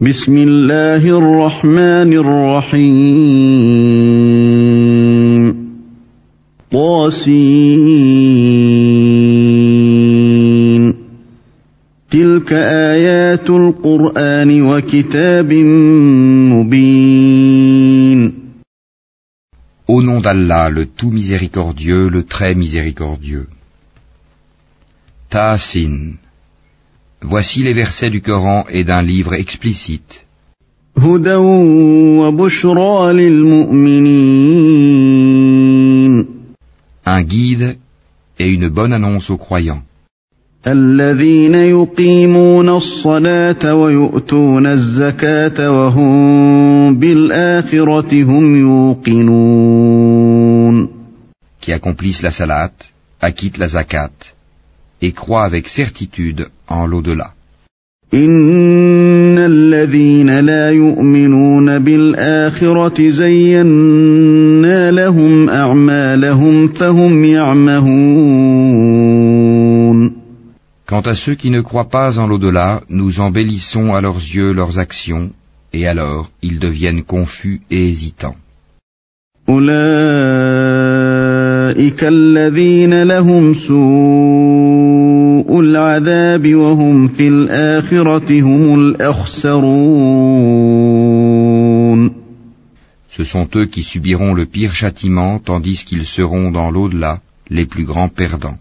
بسم الله الرحمن الرحيم طاسين تلك آيات القرآن وكتاب مبين Au nom d'Allah, le tout miséricordieux, le très miséricordieux. Ta'asin. Voici les versets du Coran et d'un livre explicite. Un guide et une bonne annonce aux croyants. Qui accomplissent la salat, acquittent la zakat, et croient avec certitude en l'au-delà. إن الذين لا يؤمنون بالآخرة زينا لهم أعمالهم فهم يعمهون Quant à ceux qui ne croient pas en l'au-delà, nous embellissons à leurs yeux leurs actions, et alors ils deviennent confus et hésitants. أولئك الذين لهم سوء العذاب وهم في الآخرة هم الأخسرون Ce sont eux qui subiront le pire châtiment, tandis qu'ils seront dans l'au-delà les plus grands perdants.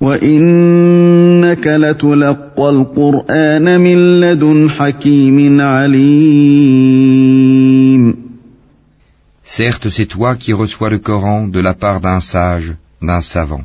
وإنك لتلقى القرآن من لدن حكيم عليم Certes, c'est toi qui reçois le Coran de la part d'un sage, d'un savant.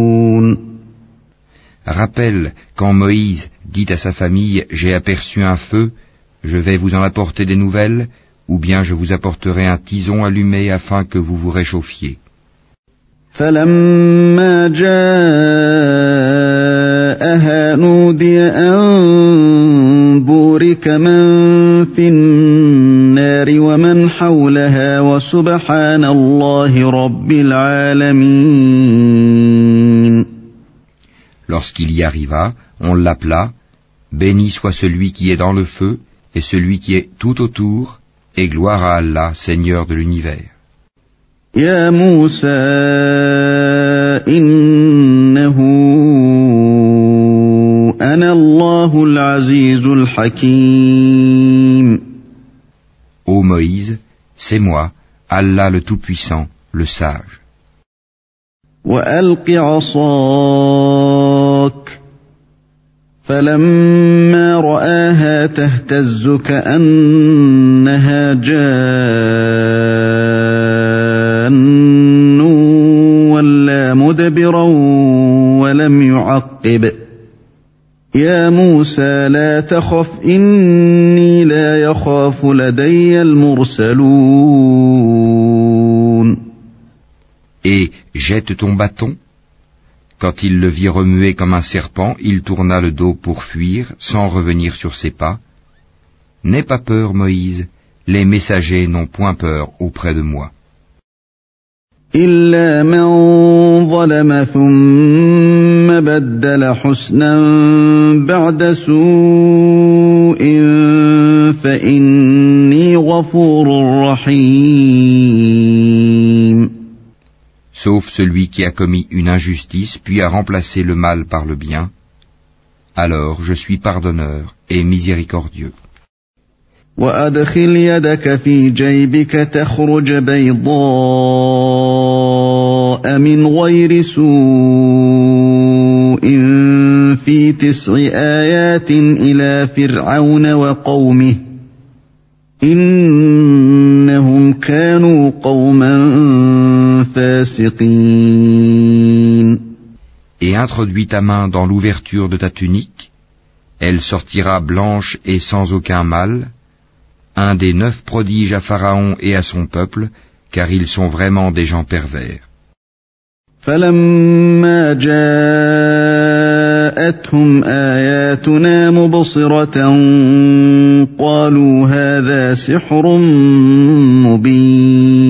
Rappelle quand Moïse dit à sa famille J'ai aperçu un feu, je vais vous en apporter des nouvelles, ou bien je vous apporterai un tison allumé afin que vous vous réchauffiez. فلما جاءها نودي أن بورك من في النار ومن حولها وسبحان الله رب العالمين Lorsqu'il y arriva, on l'appela Béni soit celui qui est dans le feu et celui qui est tout autour, et gloire à Allah, Seigneur de l'univers. يا موسى إنه أنا الله العزيز الحكيم Ô Moïse, c'est moi, Allah le Tout-Puissant, le Sage. وألق عصاك فلما رآها تهتز كأنها جان ولا مدبرا ولم يعقب يا موسى لا تخف إني لا يخاف لدي المرسلون Et jette ton bâton. Quand il le vit remuer comme un serpent, il tourna le dos pour fuir, sans revenir sur ses pas. N'aie pas peur, Moïse, les messagers n'ont point peur auprès de moi. إلا من ظلم ثم بدل حسنا بعد سوء فإني غفور رحيم Sauf celui qui a commis une injustice puis a remplacé le mal par le bien, alors je suis pardonneur et miséricordieux. وأدخل يدك في جيبك تخرج بيضاء من غير سوء في تسع آيات إلى فرعون وقومه إنهم كانوا قوما فاسقين Et introduis ta main dans l'ouverture de ta tunique, elle sortira blanche et sans aucun mal, un des neuf prodiges à Pharaon et à son peuple, car ils sont vraiment des gens pervers. فلما جاءتهم آياتنا مبصرة قالوا هذا سحر مبين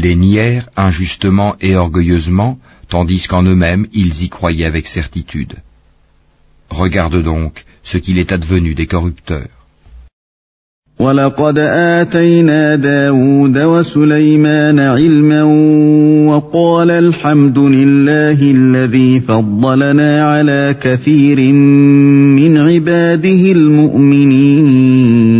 Ils les nièrent injustement et orgueilleusement, tandis qu'en eux-mêmes ils y croyaient avec certitude. Regarde donc ce qu'il est advenu des corrupteurs. ولقد آتينا داود وسليمان علما وقال الحمد لله الذي فضلنا على كثير من عباده المؤمنين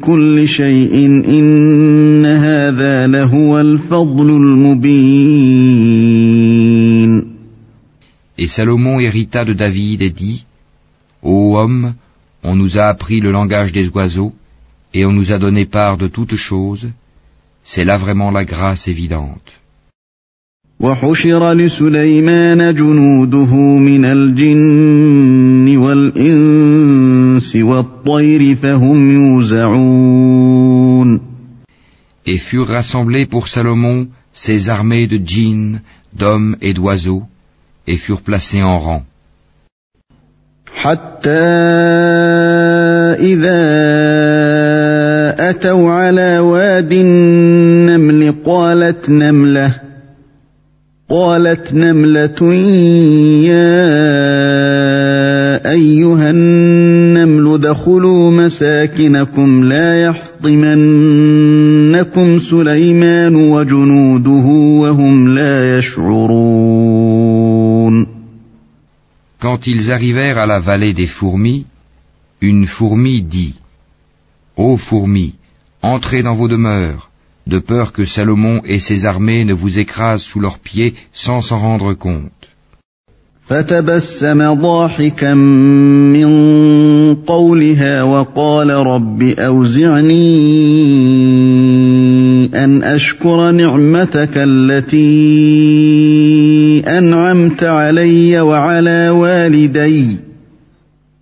كل شيء إن هذا لهو الفضل المبين Et Salomon hérita de David et dit, Ô homme, on nous a appris le langage des oiseaux, et on nous a donné part de toutes choses, c'est là vraiment la grâce évidente. وحشر لسليمان جنوده من الجن والإنس والطير فهم يوزعون Et furent rassemblés pour Salomon ses armées de djinns, d'hommes et d'oiseaux, et furent placés en rang. حتى إذا أتوا على واد النمل قالت نملة قالت نملة يا أيها النمل ادخلوا مساكنكم لا يحطمنكم سليمان وجنوده وهم لا يشعرون Quand ils arrivèrent à la vallée des fourmis, une fourmi dit Ô fourmis, entrez dans vos demeures, de peur que Salomon et ses armées ne vous écrasent sous leurs pieds sans s'en rendre compte. فتبسم ضاحكا من قولها وقال رب أوزعني أن أشكر نعمتك التي أنعمت علي وعلى والدي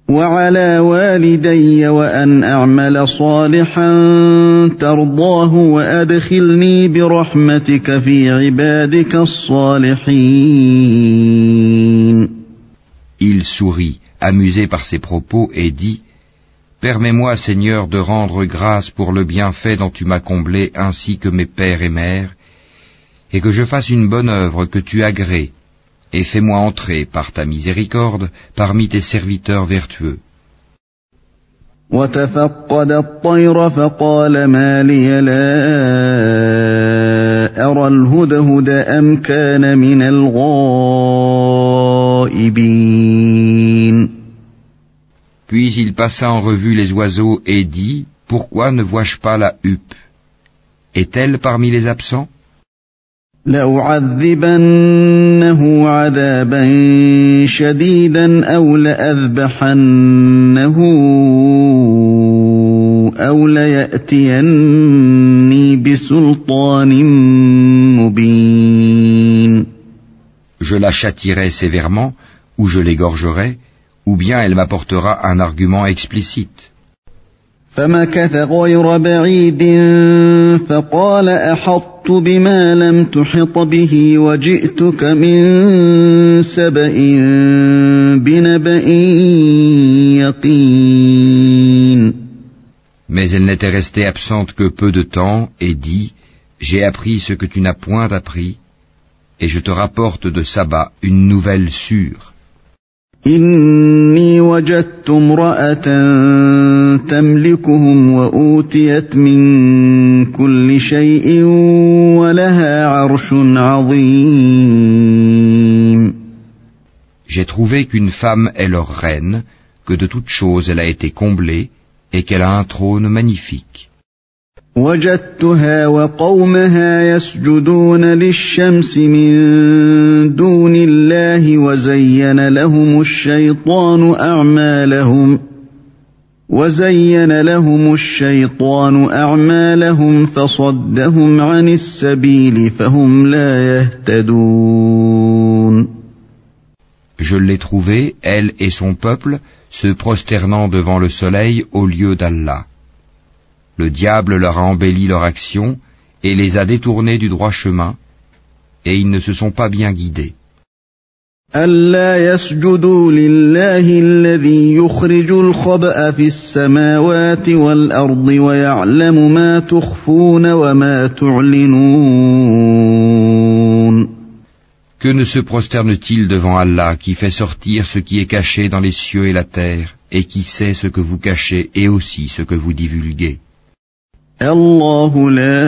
وعلى والدي وأن أعمل صالحا ترضاه وأدخلني برحمتك في عبادك الصالحين Il sourit, amusé par ses propos, et dit Permets-moi, Seigneur, de rendre grâce pour le bienfait dont tu m'as comblé ainsi que mes pères et mères, et que je fasse une bonne œuvre que tu agrées, et fais-moi entrer par ta miséricorde parmi tes serviteurs vertueux. وتفقد الطير فقال ما لي لا أرى الهدهد أم كان من الغائبين Puis il passa en revue les oiseaux et dit, Pourquoi ne vois-je pas la huppe Est-elle parmi les absents لأعذبنه عذابا شديدا أو لأذبحنه أو ليأتيني بسلطان مبين Je la châtierai sévèrement, ou je l'égorgerai, ou bien elle m'apportera un argument explicite. فمكث غير بعيد فقال أحطت بما لم تحط به وجئتك من سبأ بنبأ يقين Mais elle n'était restée absente que peu de temps et dit, J'ai appris ce que tu n'as point appris, et je te rapporte de Saba une nouvelle sûre. إني وجدت امرأة تملكهم وأوتيت من كل شيء ولها عرش عظيم J'ai trouvé qu'une femme est leur reine, que de toutes choses elle a été comblée, et qu'elle a un trône magnifique. وجدتها وقومها يسجدون للشمس من دون الله وزين لهم الشيطان أعمالهم وزين لهم الشيطان أعمالهم فصدهم عن السبيل فهم لا يهتدون Je l'ai trouvée, elle et son peuple, se prosternant devant le soleil au lieu d'Allah. Le diable leur a embelli leur action et les a détournés du droit chemin, et ils ne se sont pas bien guidés. Que ne se prosterne-t-il devant Allah qui fait sortir ce qui est caché dans les cieux et la terre, et qui sait ce que vous cachez et aussi ce que vous divulguez? الله لا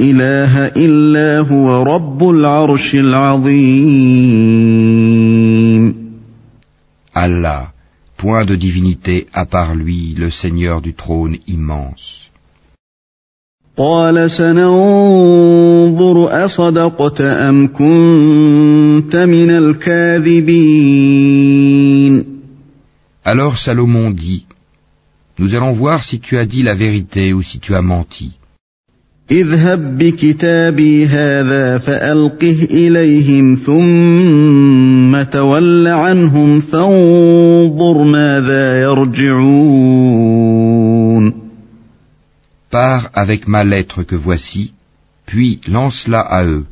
إله إلا هو رب العرش العظيم Allah, point de divinité à part lui, le Seigneur du trône immense. قال سننظر أصدقت أم كنت من الكاذبين Alors Salomon dit, Nous allons voir si tu as dit la vérité ou si tu as menti. Pars avec ma lettre que voici, puis lance-la à eux.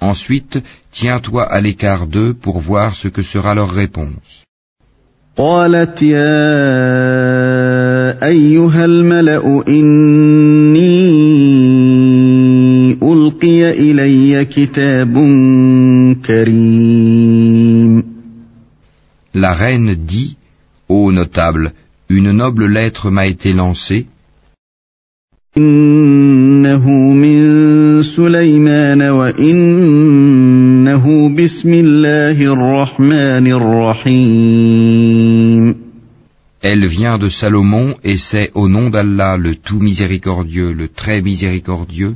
Ensuite, tiens-toi à l'écart d'eux pour voir ce que sera leur réponse. قالت يا أيها الملأ إني ألقي إلي كتاب كريم La reine dit, Ô notable, une noble lettre m'a été lancée. إنه من سليمان وإنه بسم الله الرحمن الرحيم Elle vient de Salomon et c'est au nom d'Allah le tout miséricordieux, le très miséricordieux.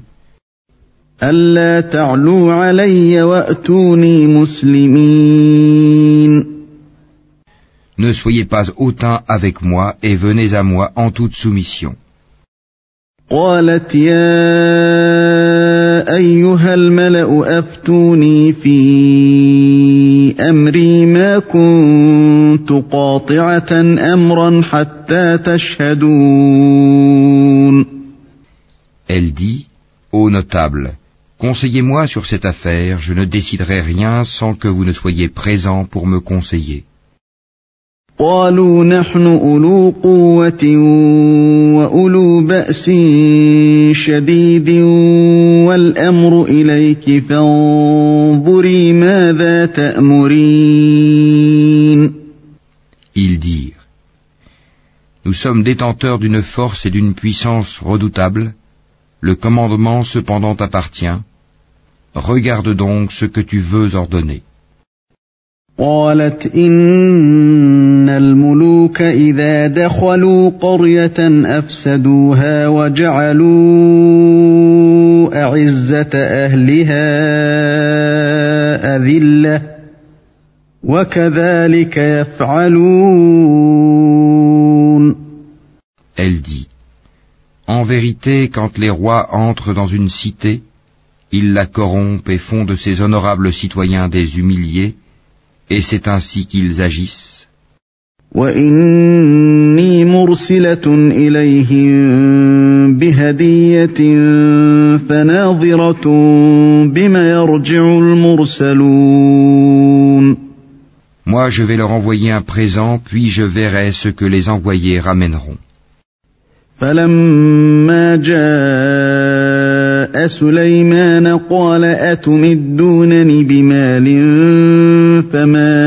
Ne soyez pas hautain avec moi et venez à moi en toute soumission. قالت يا أيها الملأ أفتوني في أمري ما كنت قاطعة أمرا حتى تشهدون Elle dit, Ô notable, conseillez-moi sur cette affaire, je ne déciderai rien sans que vous ne soyez présents pour me conseiller. قالوا نحن أولو قوة وأولو بأس شديد والأمر إليك فانظري ماذا تأمرين Ils dirent, Nous sommes détenteurs d'une force et d'une puissance redoutables, le commandement cependant appartient, regarde donc ce que tu veux ordonner. قالت إن الملوك إذا دخلوا قرية أفسدوها وجعلوا أعزة أهلها أذلة وكذلك يفعلون Elle dit, En vérité, quand les rois entrent dans une cité, ils la corrompent et font de ses honorables citoyens des humiliés, et c'est ainsi qu'ils agissent. وإني مرسلة إليهم بهدية فناظرة بما يرجع المرسلون Moi je vais leur envoyer un présent, puis je verrai ce que les envoyés ramèneront. فلما جاء سليمان قال أتمدونني بمال فما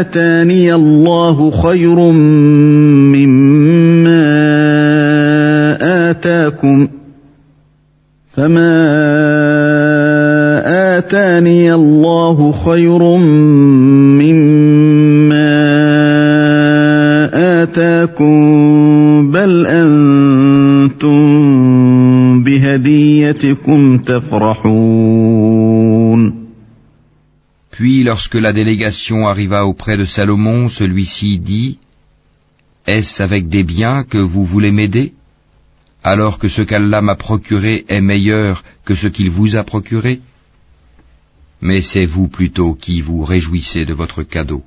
آتاني الله خير مما آتاكم فما آتاني الله خير مما Puis lorsque la délégation arriva auprès de Salomon, celui-ci dit Est-ce avec des biens que vous voulez m'aider? Alors que ce qu'Allah m'a procuré est meilleur que ce qu'il vous a procuré. Mais c'est vous plutôt qui vous réjouissez de votre cadeau.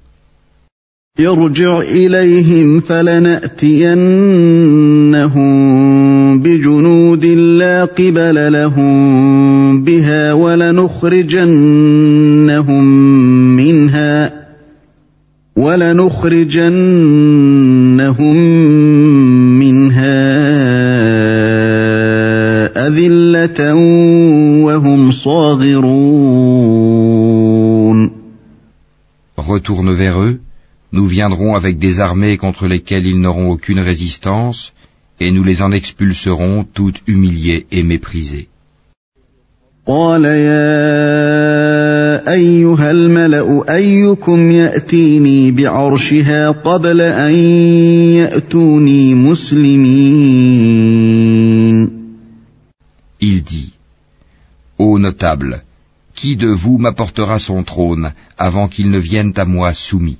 ارجع إليهم فلنأتينهم بجنود لا قبل لهم بها ولنخرجنهم منها ولنخرجنهم منها أذلة وهم صاغرون. Retourne vers eux. Nous viendrons avec des armées contre lesquelles ils n'auront aucune résistance, et nous les en expulserons toutes humiliées et méprisées. Il dit, Ô notable, qui de vous m'apportera son trône avant qu'il ne vienne à moi soumis?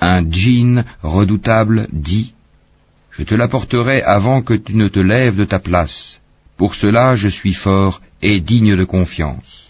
Un djinn redoutable dit Je te l'apporterai avant que tu ne te lèves de ta place. Pour cela je suis fort et digne de confiance.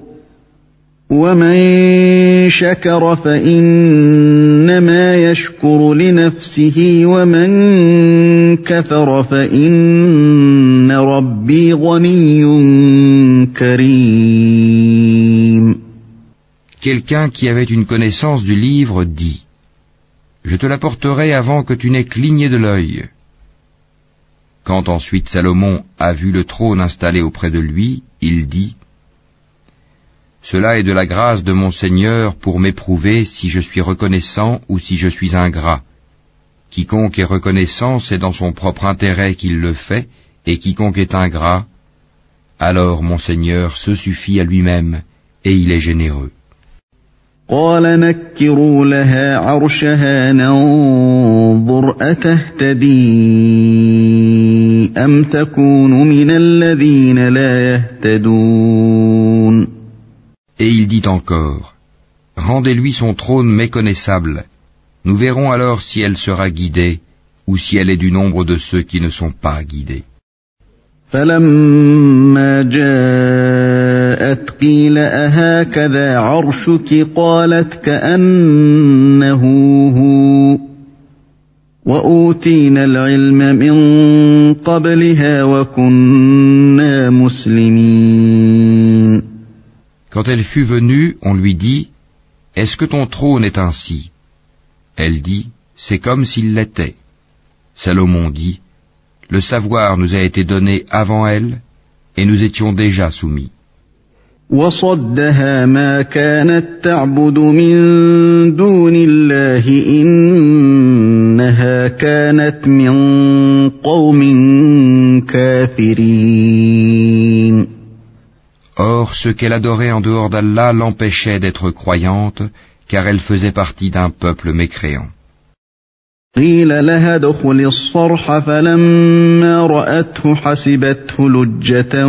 ومن شكر فإنما يشكر لنفسه ومن كفر فإن ربي غني كريم Quelqu'un qui avait une connaissance du livre dit Je te l'apporterai avant que tu n'aies cligné de l'œil. Quand ensuite Salomon a vu le trône installé auprès de lui, il dit Cela est de la grâce de mon Seigneur pour m'éprouver si je suis reconnaissant ou si je suis ingrat. Quiconque est reconnaissant, c'est dans son propre intérêt qu'il le fait, et quiconque est ingrat, alors mon Seigneur se suffit à lui-même, et il est généreux. قال نكروا لها عرشها ننظر أتهتدي أم تكون من الذين لا يهتدون Et il dit encore, Rendez-lui son trône méconnaissable. Nous verrons alors si elle sera guidée ou si elle est du nombre de ceux qui ne sont pas guidés. فلما جاءت قيل أهكذا عرشك قالت كأنه هو وأوتينا العلم من قبلها وكنا مسلمين Quand elle fut venue, on lui dit, Est-ce que ton trône est ainsi Elle dit, C'est comme s'il l'était. Salomon dit, Le savoir nous a été donné avant elle, et nous étions déjà soumis. وصدها ما كانت تعبد من دون الله إنها كانت من قوم كافرين Or, ce qu'elle adorait en dehors d'Allah l'empêchait d'être croyante, car elle faisait partie d'un peuple mécréant. قيل لها ادخل الصرح فلما رأته حسبته لجة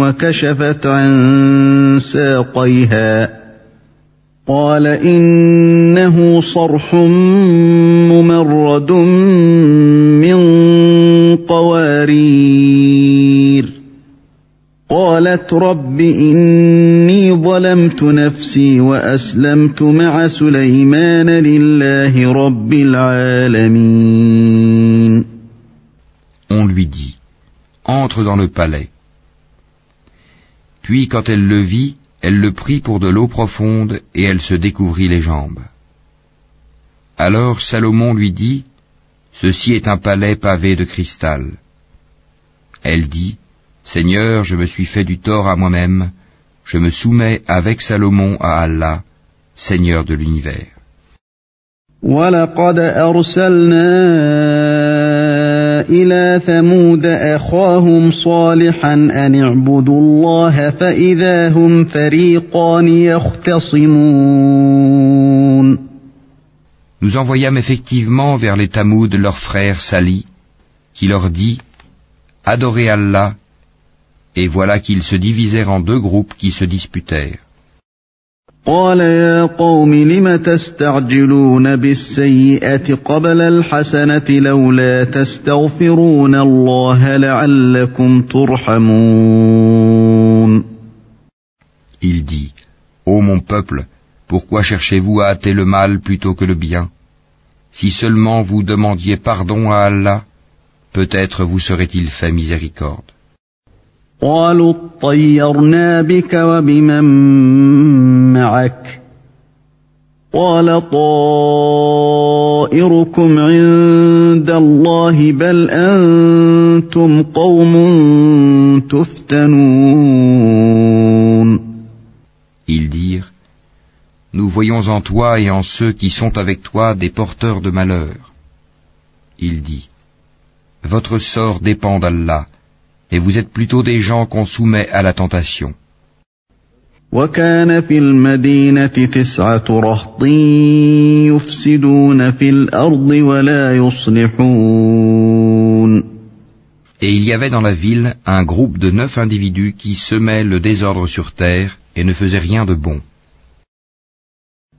وكشفت عن ساقيها قال إنه صرح ممرد قالت رب إني ظلمت نفسي وأسلمت مع سليمان لله رب العالمين On lui dit, entre dans le palais. Puis quand elle le vit, elle le prit pour de l'eau profonde et elle se découvrit les jambes. Alors Salomon lui dit, Ceci est un palais pavé de cristal. Elle dit, Seigneur, je me suis fait du tort à moi-même, je me soumets avec Salomon à Allah, Seigneur de l'univers. إلى ثمود أخاهم صالحا أن اعبدوا الله فإذا هم فريقان يختصمون Nous envoyâmes effectivement vers les Tamoud leur frère Sali, qui leur dit Adorez Allah, et voilà qu'ils se divisèrent en deux groupes qui se disputèrent. Il dit, Ô mon peuple, pourquoi cherchez-vous à hâter le mal plutôt que le bien? Si seulement vous demandiez pardon à Allah, peut-être vous serait-il fait miséricorde. قالوا اطيرنا بك وبمن معك قال طائركم عند الله بل انتم قوم تفتنون Ils dirent Nous voyons en toi et en ceux qui sont avec toi des porteurs de malheur. Il dit Votre sort dépend d'Allah et vous êtes plutôt des gens qu'on soumet à la tentation. وكان في المدينة تسعة رهط يفسدون في الأرض ولا يصلحون Et il y avait dans la ville un groupe de neuf individus qui semaient le désordre sur terre et ne faisaient rien de bon.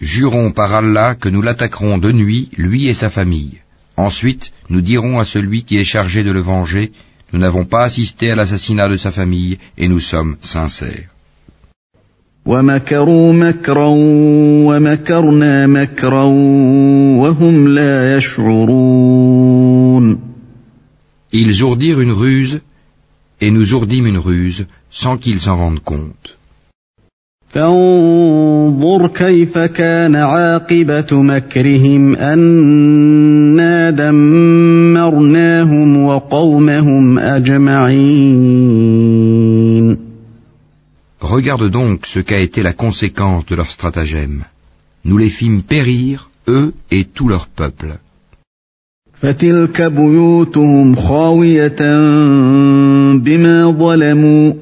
Jurons par Allah que nous l'attaquerons de nuit, lui et sa famille. Ensuite, nous dirons à celui qui est chargé de le venger, nous n'avons pas assisté à l'assassinat de sa famille et nous sommes sincères. Ils ourdirent une ruse et nous ourdîmes une ruse sans qu'ils s'en rendent compte. فانظر كيف كان عاقبة مكرهم أنا دمرناهم وقومهم أجمعين Regarde donc ce qu'a été la conséquence de leur stratagème. Nous les fîmes périr, eux et tout leur peuple. فتلك بيوتهم خاوية بما ظلموا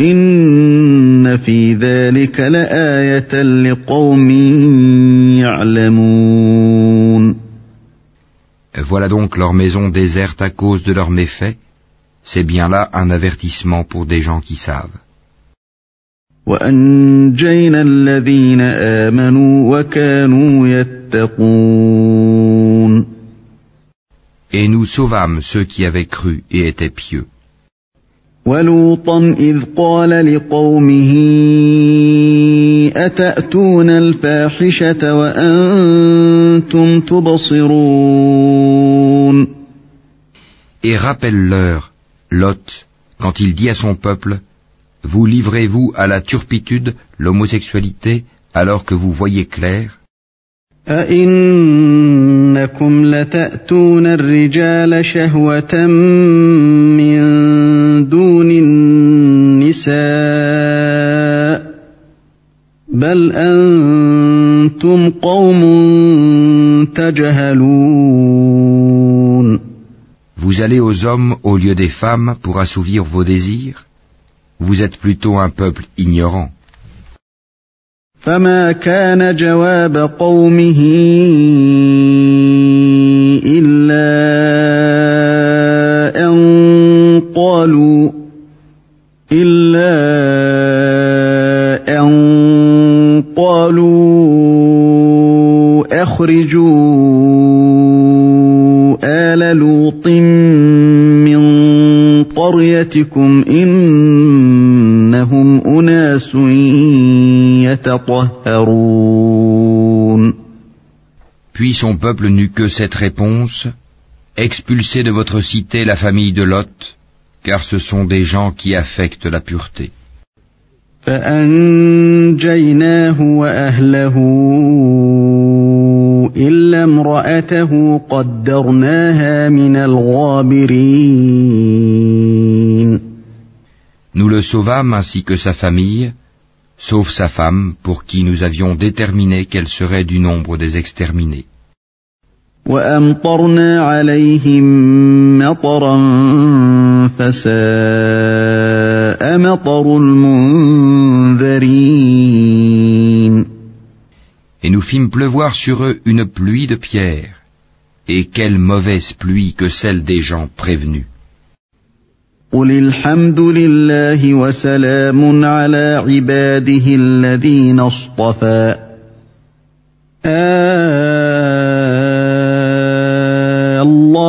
إن في ذلك لآية لقوم يعلمون Voilà donc leur maison déserte à cause de leurs méfaits. C'est bien là un avertissement pour des gens qui savent. وأنجينا الذين آمنوا وكانوا يتقون Et nous sauvâmes ceux qui avaient cru et étaient pieux. ولوطا إذ قال لقومه أتأتون الفاحشة وأنتم تبصرون Et rappelle-leur, Lot, quand il dit à son peuple, Vous livrez-vous à la turpitude, l'homosexualité, alors que vous voyez clair أئنكم لتأتون الرجال شهوة من دون النساء بل أنتم قوم تجهلون Vous allez aux hommes au lieu des femmes pour assouvir vos désirs Vous êtes plutôt un peuple ignorant. فما كان جواب قومه إلا أن قالوا إلا أن قالوا أخرجوا آل لوط من قريتكم إنهم أناس Puis son peuple n'eut que cette réponse Expulsez de votre cité la famille de Lot, car ce sont des gens qui affectent la pureté. Nous le sauvâmes ainsi que sa famille, sauf sa femme pour qui nous avions déterminé qu'elle serait du nombre des exterminés. Et nous fîmes pleuvoir sur eux une pluie de pierres, et quelle mauvaise pluie que celle des gens prévenus. قل الحمد لله وسلام على عباده الذين اصطفى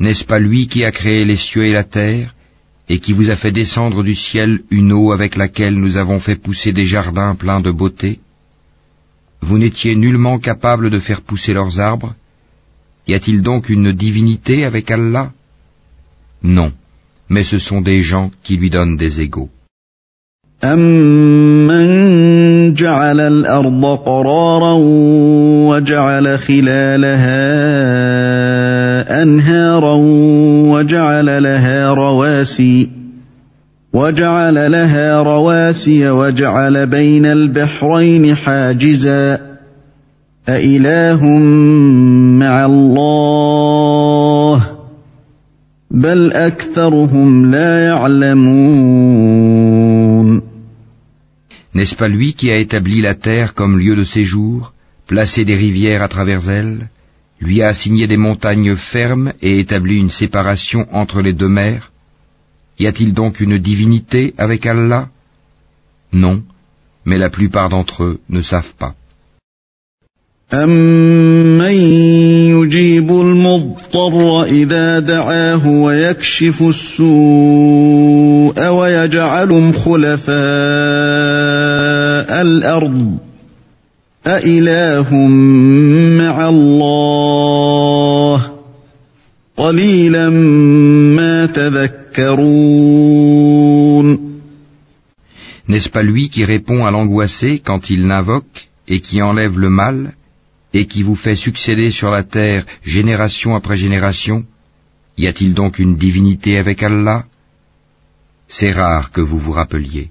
N'est-ce pas lui qui a créé les cieux et la terre et qui vous a fait descendre du ciel une eau avec laquelle nous avons fait pousser des jardins pleins de beauté? Vous n'étiez nullement capable de faire pousser leurs arbres. Y a-t-il donc une divinité avec Allah? Non, mais ce sont des gens qui lui donnent des égaux. أنهارا وجعل لها رواسي وجعل لها رواسي وجعل بين البحرين حاجزا. أإله مع الله بل أكثرهم لا يعلمون. N'est-ce pas lui qui a établi la terre comme lieu de séjour, placé des rivières à travers elle? Lui a assigné des montagnes fermes et établi une séparation entre les deux mers. Y a-t-il donc une divinité avec Allah? Non, mais la plupart d'entre eux ne savent pas. N'est-ce pas lui qui répond à l'angoissé quand il l'invoque et qui enlève le mal et qui vous fait succéder sur la terre génération après génération? Y a-t-il donc une divinité avec Allah? C'est rare que vous vous rappeliez.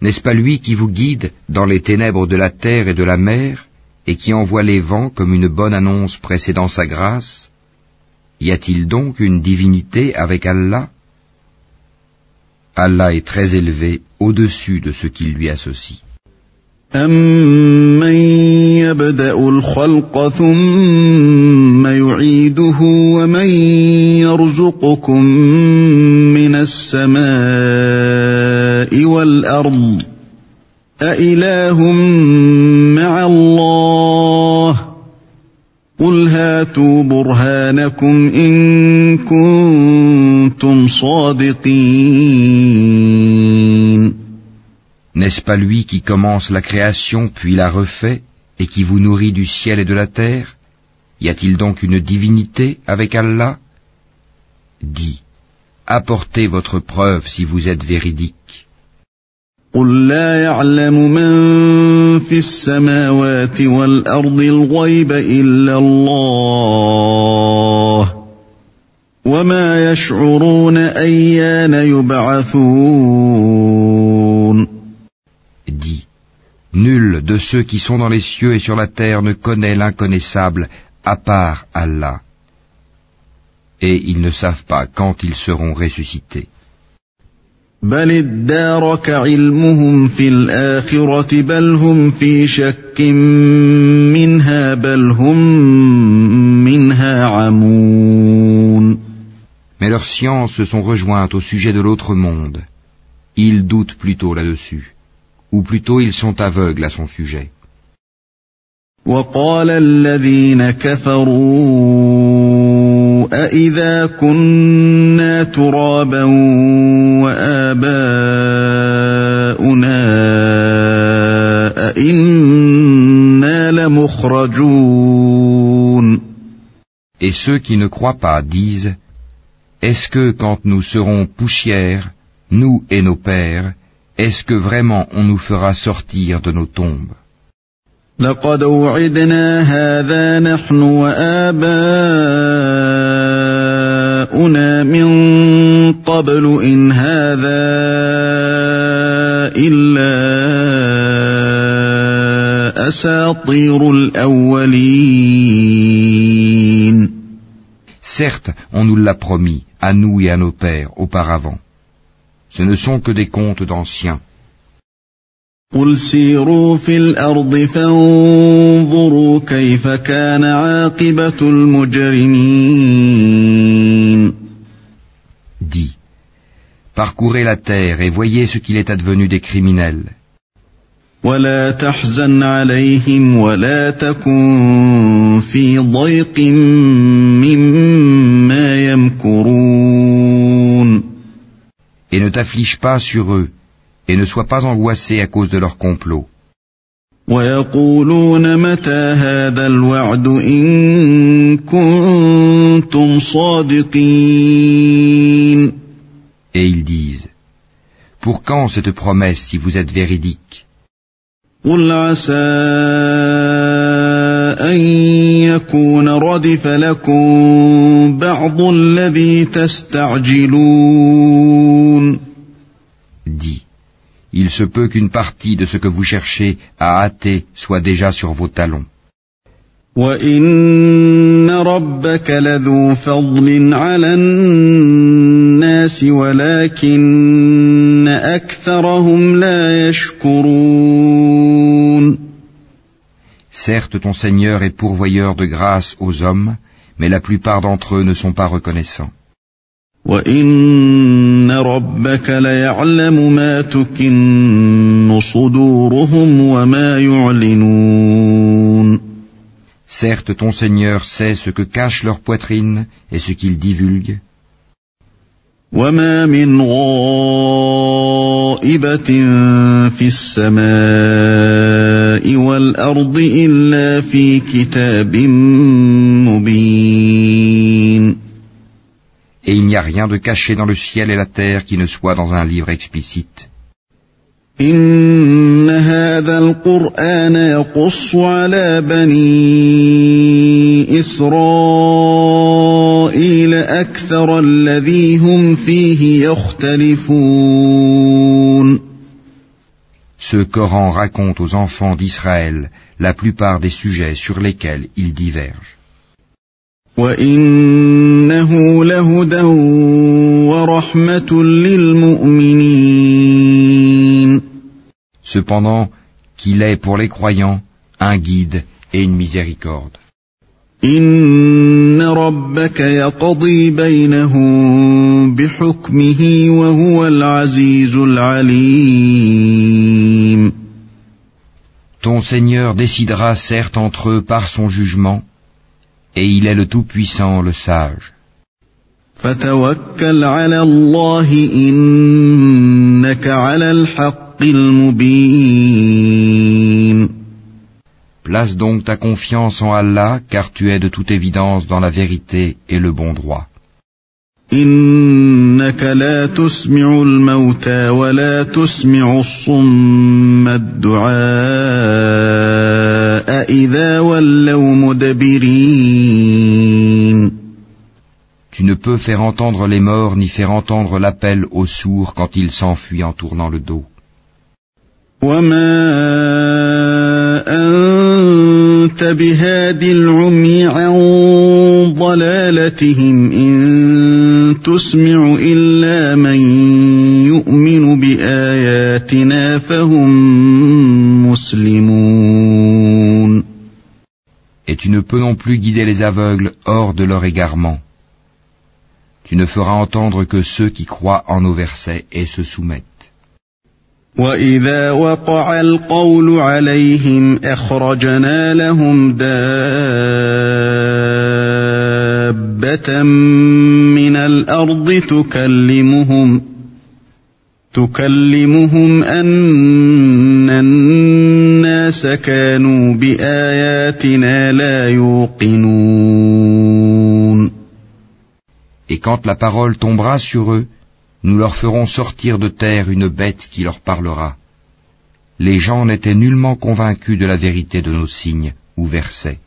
N'est-ce pas lui qui vous guide dans les ténèbres de la terre et de la mer et qui envoie les vents comme une bonne annonce précédant sa grâce Y a-t-il donc une divinité avec Allah Allah est très élevé au-dessus de ce qu'il lui associe. أَمَّن يَبْدَأُ الْخَلْقَ ثُمَّ يُعِيدُهُ وَمَن يَرْزُقُكُم مِّنَ السَّمَاءِ وَالْأَرْضِ أَإِلَٰهٌ مَّعَ اللَّهِ ۚ قُلْ هَاتُوا بُرْهَانَكُمْ إِن كُنتُمْ صَادِقِينَ N'est-ce pas lui qui commence la création puis la refait et qui vous nourrit du ciel et de la terre Y a-t-il donc une divinité avec Allah Dis, apportez votre preuve si vous êtes véridique. قُل لَّا يَعْلَمُ مَن فِي السَّمَاوَاتِ وَالْأَرْضِ الْغَيْبَ إِلَّا اللَّهُ ۚ وَمَا يَشْعُرُونَ أَيَّانَ يُبْعَثُونَ Dis, nul de ceux qui sont dans les cieux et sur la terre ne connaît l'inconnaissable à part Allah. Et ils ne savent pas quand ils seront ressuscités. Mais leurs sciences se sont rejointes au sujet de l'autre monde. Ils doutent plutôt là-dessus, ou plutôt ils sont aveugles à son sujet. وَقَالَ الَّذِينَ كَفَرُوا أَإِذَا كُنَّا تُرَابًا وَآبَاؤُنَا أَإِنَّا لَمُخْرَجُونَ Et ceux qui ne croient pas disent, Est-ce que quand nous serons poussière, nous et nos pères, est-ce que vraiment on nous fera sortir de nos tombes لقد وعدنا هذا نحن وآباؤنا من قبل إن هذا إلا أساطير الأولين Certes, on nous l'a promis, à nous et à nos pères, auparavant. Ce ne sont que des contes d'anciens. قل سيروا في الأرض فانظروا كيف كان عاقبة المجرمين Dis, parcourez la terre et voyez ce qu'il est advenu des criminels. ولا تحزن عليهم ولا تكن في ضيق مما يمكرون Et ne t'afflige pas sur eux, et ne sois pas angoissé à cause de leur complot. Et ils disent, Pour quand cette promesse si vous êtes véridique? il se peut qu'une partie de ce que vous cherchez à hâter soit déjà sur vos talons. Certes, ton Seigneur est pourvoyeur de grâce aux hommes, mais la plupart d'entre eux ne sont pas reconnaissants. وَإِنَّ رَبَّكَ لَيَعْلَمُ مَا تُكِنُّ صُدُورُهُمْ وَمَا يُعْلِنُونَ Certes, ton Seigneur sait ce que cache leur poitrine et ce qu'ils divulguent. وَمَا مِنْ غَائِبَةٍ فِي السَّمَاءِ والأرض إلا في كتاب مبين n'y a rien de caché dans le ciel et la terre qui ne soit dans un livre explicite. إن هذا القرآن يقص على بني إسرائيل أكثر الذي هم فيه يختلفون Ce Coran raconte aux enfants d'Israël la plupart des sujets sur lesquels ils divergent. وإنه لهدى ورحمة للمؤمنين Cependant qu'il est pour les croyants un guide et une miséricorde. إن ربك يقضي بينهم بحكمه وهو العزيز العليم Ton Seigneur décidera certes entre eux par son jugement, et il est le Tout-Puissant, le Sage. Place donc ta confiance en Allah, car tu es de toute évidence dans la vérité et le bon droit. إنك لا تسمع الموتى ولا تسمع الصم الدعاء إذا ولوا مدبرين Tu ne peux faire entendre les morts ni faire entendre l'appel aux sourds quand ils s'enfuient en tournant le dos. وما أنت بهاد العمي عن ضلالتهم إن تسمع إلا من يؤمن بآياتنا فهم مسلمون Et tu ne peux non plus guider les aveugles hors de leur égarement. Tu ne feras entendre que ceux qui croient en nos versets et se soumettent. وإذا وقع القول عليهم أخرجنا لهم دابة من الأرض تكلمهم تكلمهم أن الناس كانوا بآياتنا لا يوقنون Et quand la parole tombera sur eux, nous leur ferons sortir de terre une bête qui leur parlera. Les gens n'étaient nullement convaincus de la vérité de nos signes ou versets.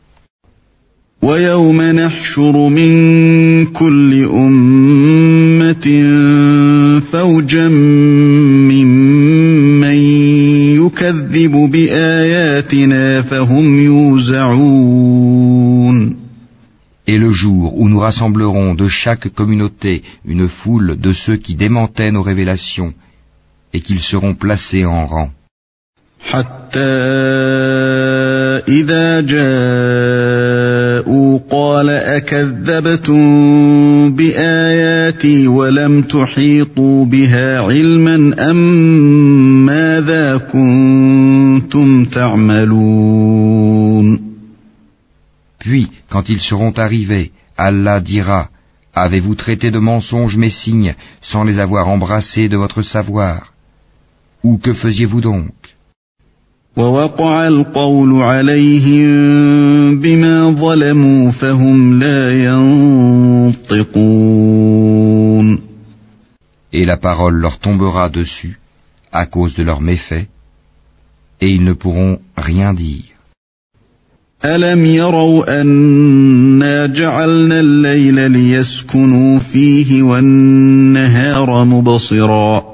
ويوم نحشر من كل أمة فوجا ممن يكذب بآياتنا فهم يوزعون Et le jour où nous rassemblerons de chaque communauté une foule de ceux qui démentaient nos révélations, et qu'ils seront placés en rang. حتى إذا جاءوا قال أكذبتم بآياتي ولم تحيطوا بها علما أم ماذا كنتم تعملون Puis, quand ils seront arrivés, Allah dira, Avez-vous traité de mensonges mes signes sans les avoir embrassés de votre savoir Ou que faisiez-vous donc ووقع القول عليهم بما ظلموا فهم لا ينطقون Et la parole leur tombera dessus à cause de leurs méfaits, et ils ne pourront rien dire. ألم يروا أنا جعلنا الليل ليسكنوا فيه والنهار مبصرا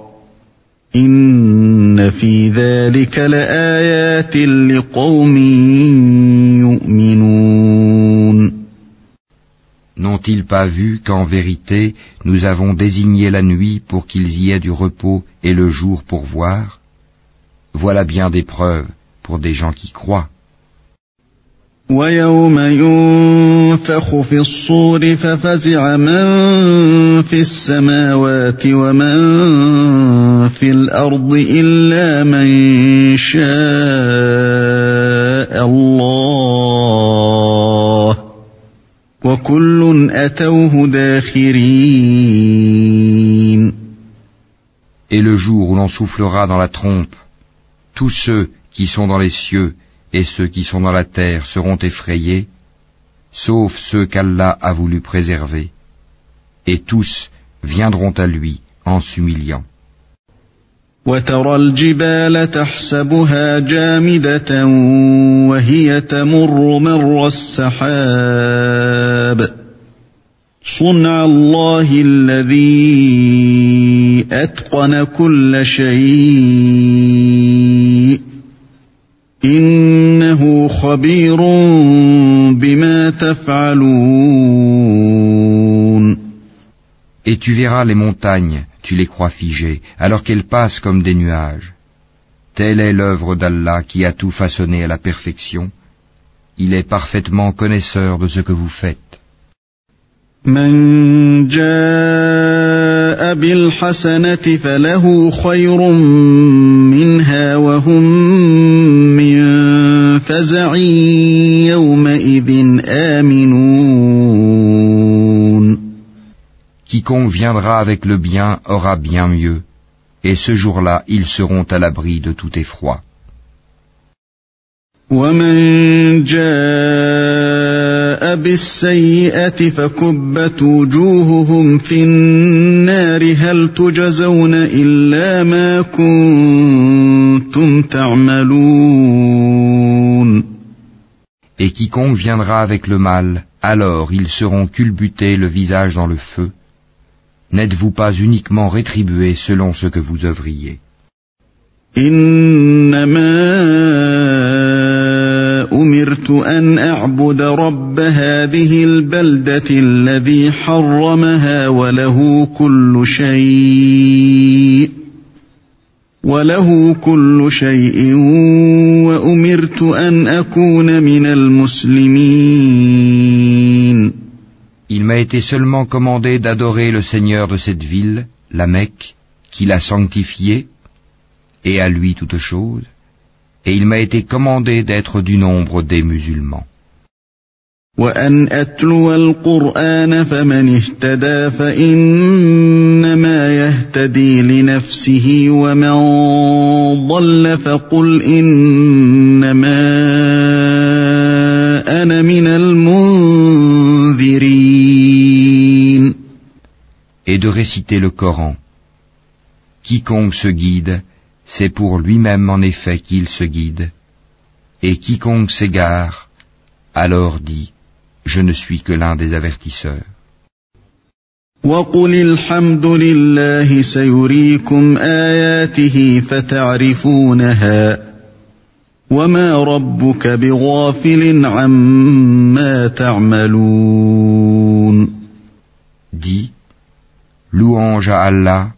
إن في ذلك لآيات لقوم يؤمنون N'ont-ils pas vu qu'en vérité nous avons désigné la nuit pour qu'ils y aient du repos et le jour pour voir Voilà bien des preuves pour des gens qui croient. ويوم ينفخ في الصور ففزع من في السماوات ومن في الأرض إلا من شاء الله وكل أتوه داخرين. Et le jour où l'on soufflera dans la trompe, tous ceux qui sont dans les cieux et ceux qui sont dans la terre seront effrayés, sauf ceux qu'Allah a voulu préserver, et tous viendront à lui en s'humiliant. وترى الجبال تحسبها جامدة وهي تمر مر السحاب صنع الله الذي أتقن كل شيء إنه خبير بما تفعلون Et tu verras les montagnes, tu les crois figées, alors qu'elles passent comme des nuages. Telle est l'œuvre d'Allah qui a tout façonné à la perfection. Il est parfaitement connaisseur de ce que vous faites. من جاء بالحسنة فله خير منها وهم من فزع يومئذ آمنون Quiconque viendra avec le bien aura bien mieux, et ce jour-là ils seront à l'abri de tout effroi. ومن جاء بالسيئة فكبت وجوههم في النار هل تجزون إلا ما كنتم تعملون Et quiconque viendra avec le mal, alors ils seront culbutés le visage dans le feu. N'êtes-vous pas uniquement rétribués selon ce que vous œuvriez إنما أمرت أن أعبد رب هذه البلدة الذي حرمها وله كل شيء وله كل شيء وأمرت أن أكون من المسلمين Il m'a été seulement commandé d'adorer le Seigneur de cette ville, la Mecque, qui l'a sanctifié, et à lui toute chose, et il m'a été commandé d'être du nombre des musulmans. وأن أتلو القرآن فمن اهتدى فإنما يهتدي لنفسه ومن ضل فقل إنما أنا من المنذرين Et de réciter le Coran. Quiconque se guide, c'est pour lui-même en effet qu'il se guide. Et quiconque s'égare, alors dit, je ne suis que l'un des avertisseurs. Dit louange à Allah,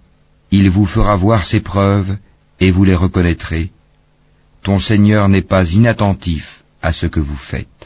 il vous fera voir ses preuves et vous les reconnaîtrez. Ton Seigneur n'est pas inattentif à ce que vous faites.